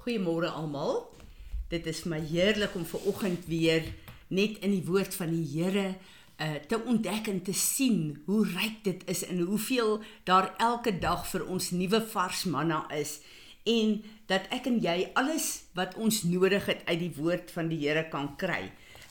Goeiemôre almal. Dit is my heerlik om ver oggend weer net in die woord van die Here uh te ontdek en te sien hoe ryk dit is en hoeveel daar elke dag vir ons nuwe vars manna is en dat ek en jy alles wat ons nodig het uit die woord van die Here kan kry.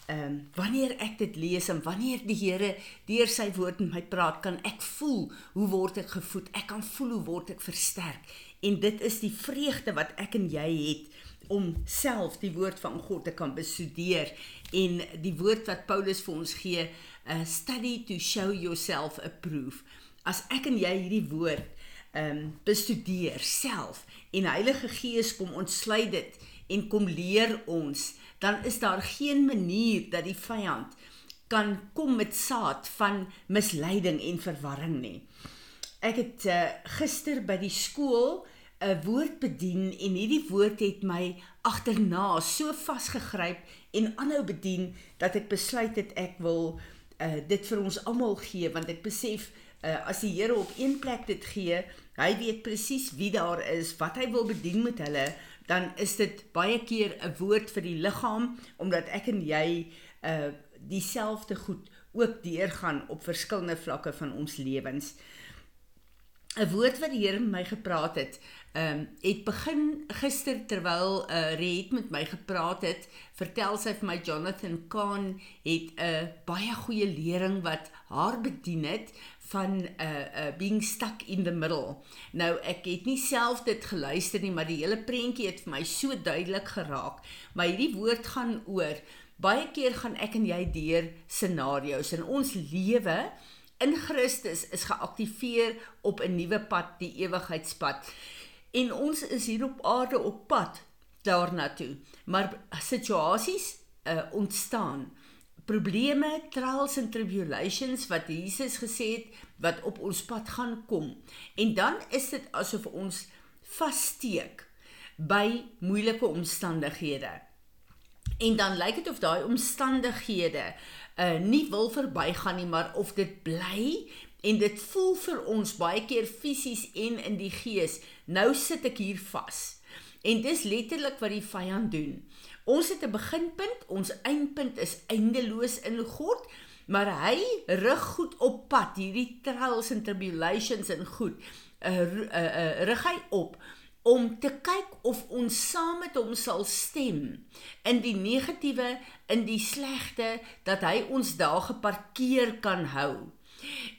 Ehm um, wanneer ek dit lees en wanneer die Here deur sy woord met my praat, kan ek voel hoe word ek gevoed? Ek kan voel hoe word ek versterk? En dit is die vreugde wat ek en jy het om self die woord van God te kan bestudeer en die woord wat Paulus vir ons gee, uh, study to show yourself approved. As ek en jy hierdie woord ehm um, bestudeer self en Heilige Gees kom ontsluit dit en kom leer ons, dan is daar geen manier dat die vyand kan kom met saad van misleiding en verwarring nie. Ek het uh, gister by die skool 'n woord bedien en hierdie woord het my agterna so vasgegryp en aanhou bedien dat ek besluit het ek wil uh, dit vir ons almal gee want ek besef uh, as die Here op een plek dit gee, hy weet presies wie daar is, wat hy wil bedien met hulle, dan is dit baie keer 'n woord vir die liggaam omdat ek en jy uh dieselfde goed ook deurgaan op verskillende vlakke van ons lewens. 'n woord wat die Here met my gepraat het, ehm um, het begin gister terwyl 'n uh, Red met my gepraat het, vertel sy vir my Jonathan Kahn het 'n baie goeie lering wat haar bedien het van uh, uh, being stuck in the middle. Nou ek het nie self dit geluister nie, maar die hele prentjie het vir my so duidelik geraak. Maar hierdie woord gaan oor baie keer gaan ek en jy deur scenario's in ons lewe in Christus is geaktiveer op 'n nuwe pad, die ewigheidspad. En ons is hier op aarde op pad daarna toe. Maar situasies uh, ontstaan. Probleme, trials and tribulations wat Jesus gesê het wat op ons pad gaan kom. En dan is dit asof ons vassteek by moeilike omstandighede. En dan lyk dit of daai omstandighede uh nie wil verbygaan nie, maar of dit bly en dit voel vir ons baie keer fisies en in die gees. Nou sit ek hier vas. En dis letterlik wat die vyand doen. Ons het 'n beginpunt, ons eindpunt is eindeloos in God, maar hy rig goed op pad, hierdie trials and tribulations en goed. Uh, uh, uh rig hy op om te kyk of ons saam met hom sal stem in die negatiewe, in die slegte dat hy ons daar geparkeer kan hou.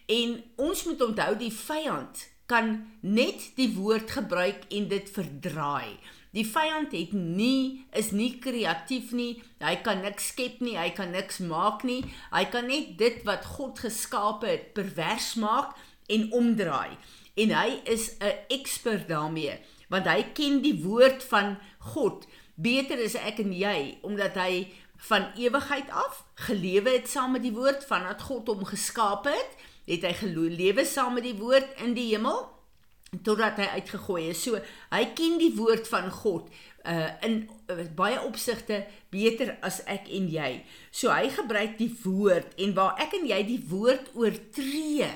En ons moet onthou die vyand kan net die woord gebruik en dit verdraai. Die vyand het nie is nie kreatief nie. Hy kan niks skep nie, hy kan niks maak nie. Hy kan net dit wat God geskape het pervers maak en omdraai. En hy is 'n ekspert daarmee want hy ken die woord van God beter as ek en jy omdat hy van ewigheid af gelewe het saam met die woord vandat God hom geskaap het het hy gelewe saam met die woord in die hemel totdat hy uitgegooi is so hy ken die woord van God uh in uh, baie opsigte beter as ek en jy so hy gebruik die woord en waar ek en jy die woord oortree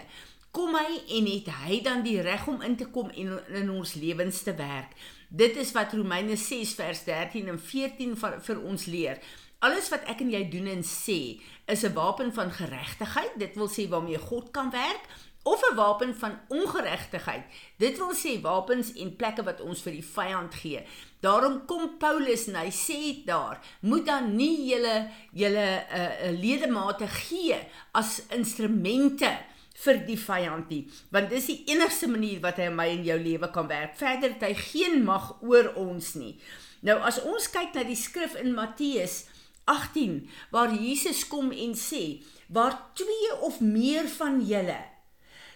kom hy en het hy dan die reg om in te kom en in ons lewens te werk. Dit is wat Romeine 6 vers 13 en 14 vir, vir ons leer. Alles wat ek en jy doen en sê, is 'n wapen van geregtigheid, dit wil sê waarmee God kan werk, of 'n wapen van ongeregtigheid. Dit wil sê wapens en plekke wat ons vir die vyand gee. Daarom kom Paulus en hy sê daar, moet dan nie julle julle uh, ledemate gee as instrumente vir die vyand nie want dis die enigste manier wat hy in my en jou lewe kan werk verder het hy geen mag oor ons nie nou as ons kyk na die skrif in Matteus 18 waar Jesus kom en sê waar twee of meer van julle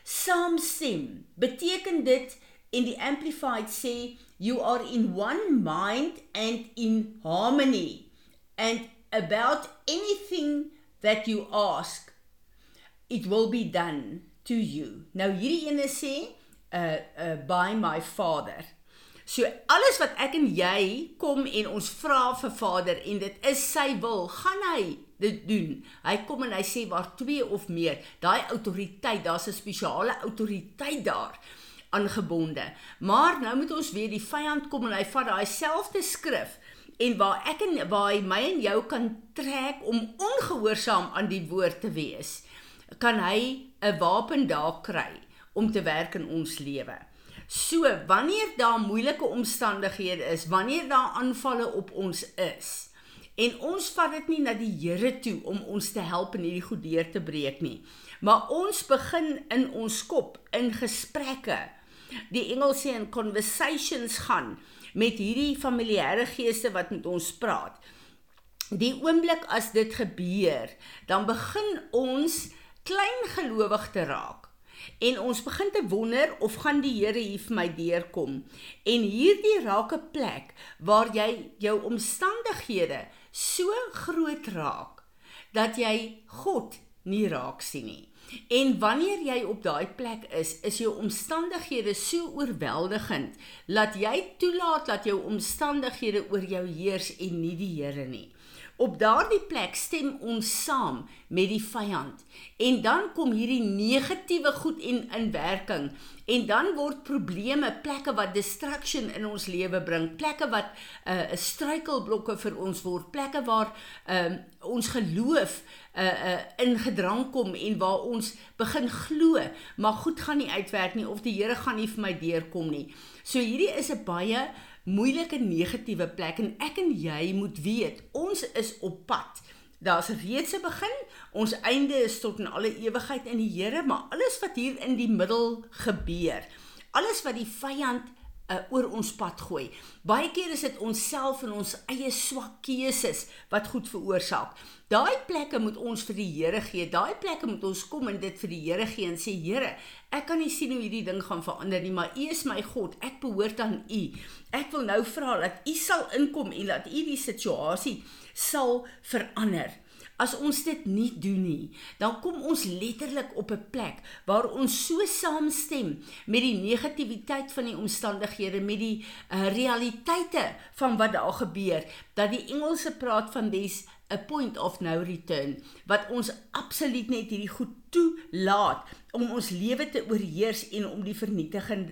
saamstem beteken dit in die amplified sê you are in one mind and in harmony and about anything that you ask it will be done to you. Nou hierdie ene sê uh uh by my father. So alles wat ek en jy kom en ons vra vir Vader en dit is sy wil, gaan hy dit doen. Hy kom en hy sê waar twee of meer, daai autoriteit, daar's 'n spesiale autoriteit daar. aangebonde. Maar nou moet ons weer die vyand kom en hy vat daai selfde skrif en waar ek en waar hy my en jou kan trek om ongehoorsaam aan die woord te wees, kan hy 'n wapen daar kry om te werk in ons lewe. So, wanneer daar moeilike omstandighede is, wanneer daar aanvalle op ons is, en ons vat dit nie na die Here toe om ons te help in hierdie goed deur te breek nie, maar ons begin in ons kop in gesprekke. Die Engels sê in conversations gaan met hierdie familiêre geeste wat met ons praat. Die oomblik as dit gebeur, dan begin ons klein gelowig te raak. En ons begin te wonder of gaan die Here hier vir my deurkom. En hierdie raak 'n plek waar jy jou omstandighede so groot raak dat jy God nie raak sien nie. En wanneer jy op daai plek is, is jou omstandighede so oorweldigend dat jy toelaat dat jou omstandighede oor jou heers en nie die Here nie. Op daardie plek stem ons saam met die vyand. En dan kom hierdie negatiewe goed en in werking. En dan word probleme plekke wat distraction in ons lewe bring plekke wat 'n uh, struikelblokke vir ons word plekke waar uh, ons geloof uh, uh, in gedrang kom en waar ons begin glo maar goed gaan nie uitwerk nie of die Here gaan nie vir my deurkom nie. So hierdie is 'n baie moeilike negatiewe plek en ek en jy moet weet ons is op pad. Daar's reeds 'n begin. Ons einde is tot in alle ewigheid in die Here, maar alles wat hier in die middel gebeur, alles wat die vyand uh, oor ons pad gooi. Baie keer is dit onsself en ons eie swak keuses wat goed veroorsaak. Daai plekke moet ons vir die Here gee. Daai plekke moet ons kom en dit vir die Here gee en sê Here, ek kan nie sien hoe hierdie ding gaan verander nie, maar U is my God. Ek behoort aan U. Ek wil nou vra dat U sal inkom en dat U die situasie sal verander. As ons dit nie doen nie, dan kom ons letterlik op 'n plek waar ons so saamstem met die negativiteit van die omstandighede, met die uh, realiteite van wat daar gebeur, dat die Engelse praat van dis 'n point of no return wat ons absoluut net hierdie goed toelaat om ons lewe te oorheers en om die vernietiging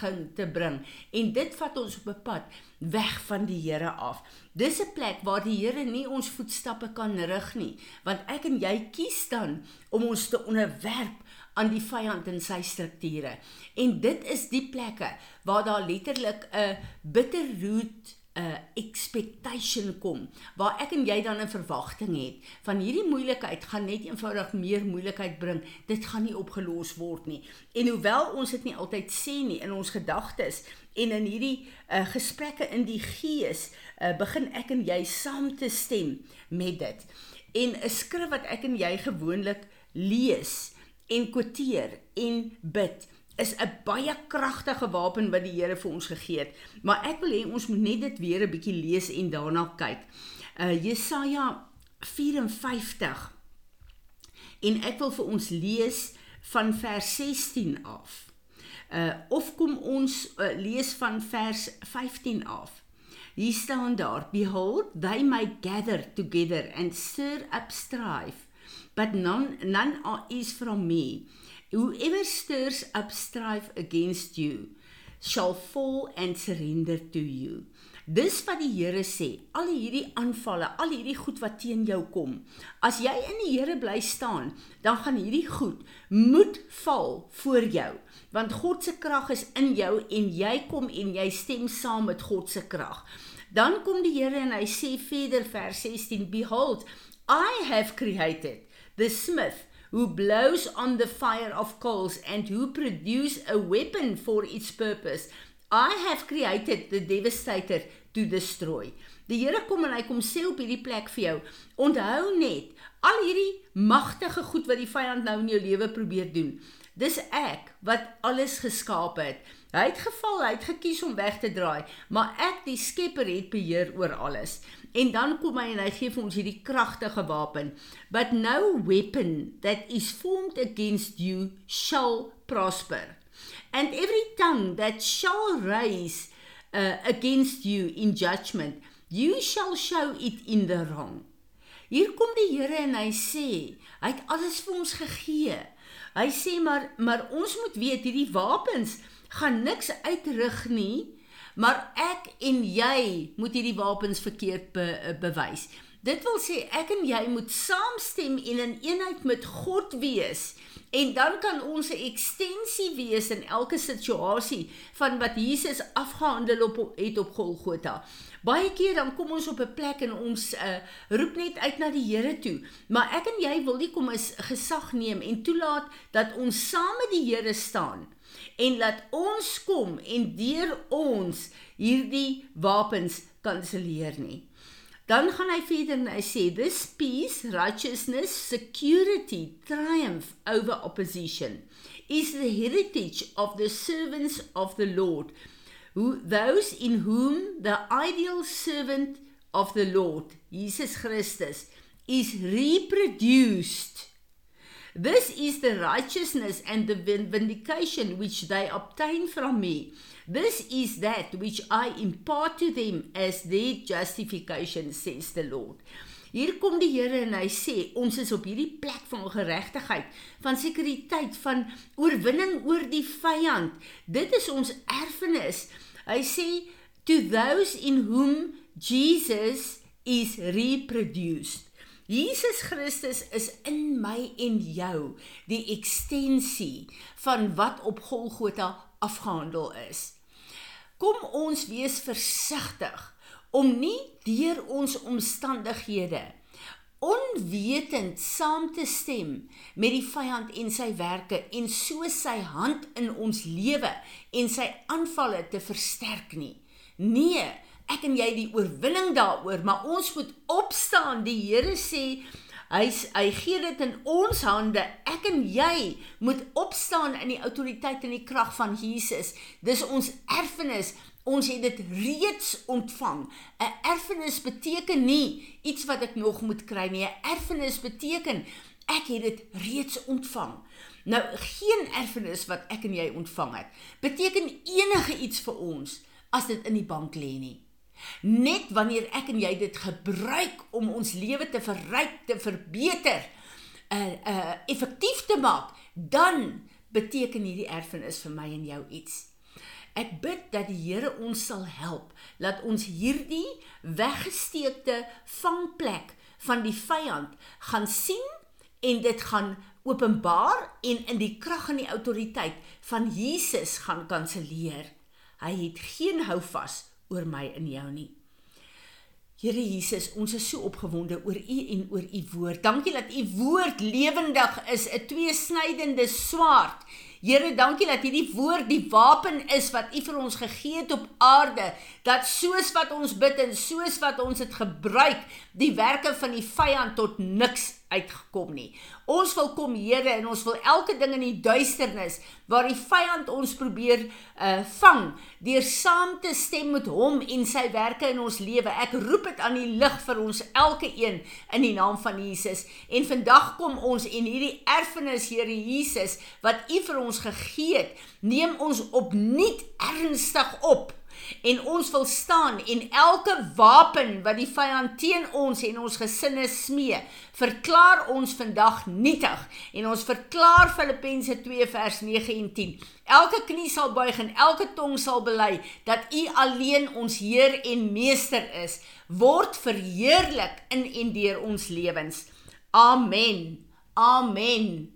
gaan te bring en dit vat ons op 'n pad weg van die Here af. Dis 'n plek waar die Here nie ons voetstappe kan rig nie, want ek en jy kies dan om ons te onderwerp aan die vyand en sy strukture. En dit is die plekke waar daar letterlik 'n bitter root 'n uh, expectation kom waar ek en jy dan 'n verwagting het van hierdie moeilikheid gaan net eenvoudig meer moeilikheid bring. Dit gaan nie opgelos word nie. En hoewel ons dit nie altyd sê nie in ons gedagtes en in hierdie uh, gesprekke in die gees, uh, begin ek en jy saam te stem met dit. En 'n skrif wat ek en jy gewoonlik lees en quoteer en bid is 'n baie kragtige wapen wat die Here vir ons gegee het. Maar ek wil hê ons moet net dit weer 'n bietjie lees en daarna kyk. Uh Jesaja 54. En ek wil vir ons lees van vers 16 af. Uh of kom ons uh, lees van vers 15 af. Hier staan daar: Behold, they may gather together and stir up strife, but none none is from me. Whoever stirs up strife against you shall fall and surrender to you. Dis wat die Here sê. Al hierdie aanvalle, al hierdie goed wat teen jou kom. As jy in die Here bly staan, dan gaan hierdie goed moet val voor jou, want God se krag is in jou en jy kom en jy stem saam met God se krag. Dan kom die Here en hy sê verder vers 16, behold, I have created the smith who blows on the fire of coals and who produce a weapon for its purpose. I have created the devastator to destroy. Die Here kom en hy kom sê op hierdie plek vir jou, onthou net al hierdie magtige goed wat die vyand nou in jou lewe probeer doen. Dis ek wat alles geskaap het. Hy het geval, hy het gekies om weg te draai, maar ek die Skepper het beheer oor alles. En dan kom hy en hy gee vir ons hierdie kragtige wapen. But no weapon that is formed against you shall prosper. And every tongue that shall raise uh, against you in judgment, you shall show it in the wrong. Hier kom die Here en hy sê, hy het alles vir ons gegee. Hy sê maar maar ons moet weet hierdie wapens gaan niks uitrig nie, maar ek en jy moet hierdie wapens verkeerd be, bewys. Dit wil sê ek en jy moet saamstem en in eenheid met God wees. En dan kan ons 'n ekstensie wees in elke situasie van wat Jesus afgehandel op het op Golgotha. Baie keer dan kom ons op 'n plek en ons uh, roep net uit na die Here toe, maar ek en jy wil nie kom as gesag neem en toelaat dat ons saam met die Here staan en laat ons kom en deur ons hierdie wapens kanselleer nie. Dan gaan hy verder en hy sê this peace, righteousness, security, triumph over opposition is the heritage of the servants of the Lord, who those in whom the ideal servant of the Lord, Jesus Christus, is reproduced. This is the righteousness and the vindication which they obtain from me. This is that which I impart to them as their justification says the Lord. Hier kom die Here en hy sê ons is op hierdie plek van geregtigheid, van sekuriteit, van oorwinning oor die vyand. Dit is ons erfenis. Hy sê to those in whom Jesus is reproduced. Jesus Christus is in my en jou die ekstensie van wat op Golgotha afgehandel is. Kom ons wees versigtig om nie deur ons omstandighede onwetend saam te stem met die vyand en sy werke en so sy hand in ons lewe en sy aanvalle te versterk nie. Nee, ek en jy die oorwinning daaroor, maar ons moet opstaan. Die Here sê Hy hy gee dit in ons hande. Ek en jy moet opstaan in die autoriteit en die krag van Jesus. Dis ons erfenis. Ons het dit reeds ontvang. 'n Erfenis beteken nie iets wat ek nog moet kry nie. 'n Erfenis beteken ek het dit reeds ontvang. Nou geen erfenis wat ek en jy ontvang het beteken enige iets vir ons as dit in die bank lê nie. Net wanneer ek en jy dit gebruik om ons lewe te verryk, te verbeter, uh uh effektief te maak, dan beteken hierdie erfenis vir my en jou iets. Ek bid dat die Here ons sal help dat ons hierdie weggesteekte vangplek van die vyand gaan sien en dit gaan openbaar en in die krag en die autoriteit van Jesus gaan kanselleer. Hy het geen houvas oor my en jou nie. Here Jesus, ons is so opgewonde oor U en oor U woord. Dankie dat U woord lewendig is, 'n tweesnydende swaard. Here, dankie dat hierdie woord die wapen is wat U vir ons gegee het op aarde, dat soos wat ons bid en soos wat ons dit gebruik, die werke van die vyand tot niks uitgekom nie. Ons wil kom Here en ons wil elke ding in die duisternis waar die vyand ons probeer uh vang deur saam te stem met hom en sy werke in ons lewe. Ek roep dit aan die lig vir ons elke een in die naam van Jesus. En vandag kom ons en hierdie erfenis Here Jesus wat U vir ons gegee het, neem ons opnuut ernstig op en ons wil staan en elke wapen wat die vyand teen ons en ons gesinne smee, verklaar ons vandag nietig en ons verklaar Filippense 2 vers 9 en 10. Elke knie sal buig en elke tong sal bely dat U alleen ons Heer en Meester is, word verheerlik in en deur ons lewens. Amen. Amen.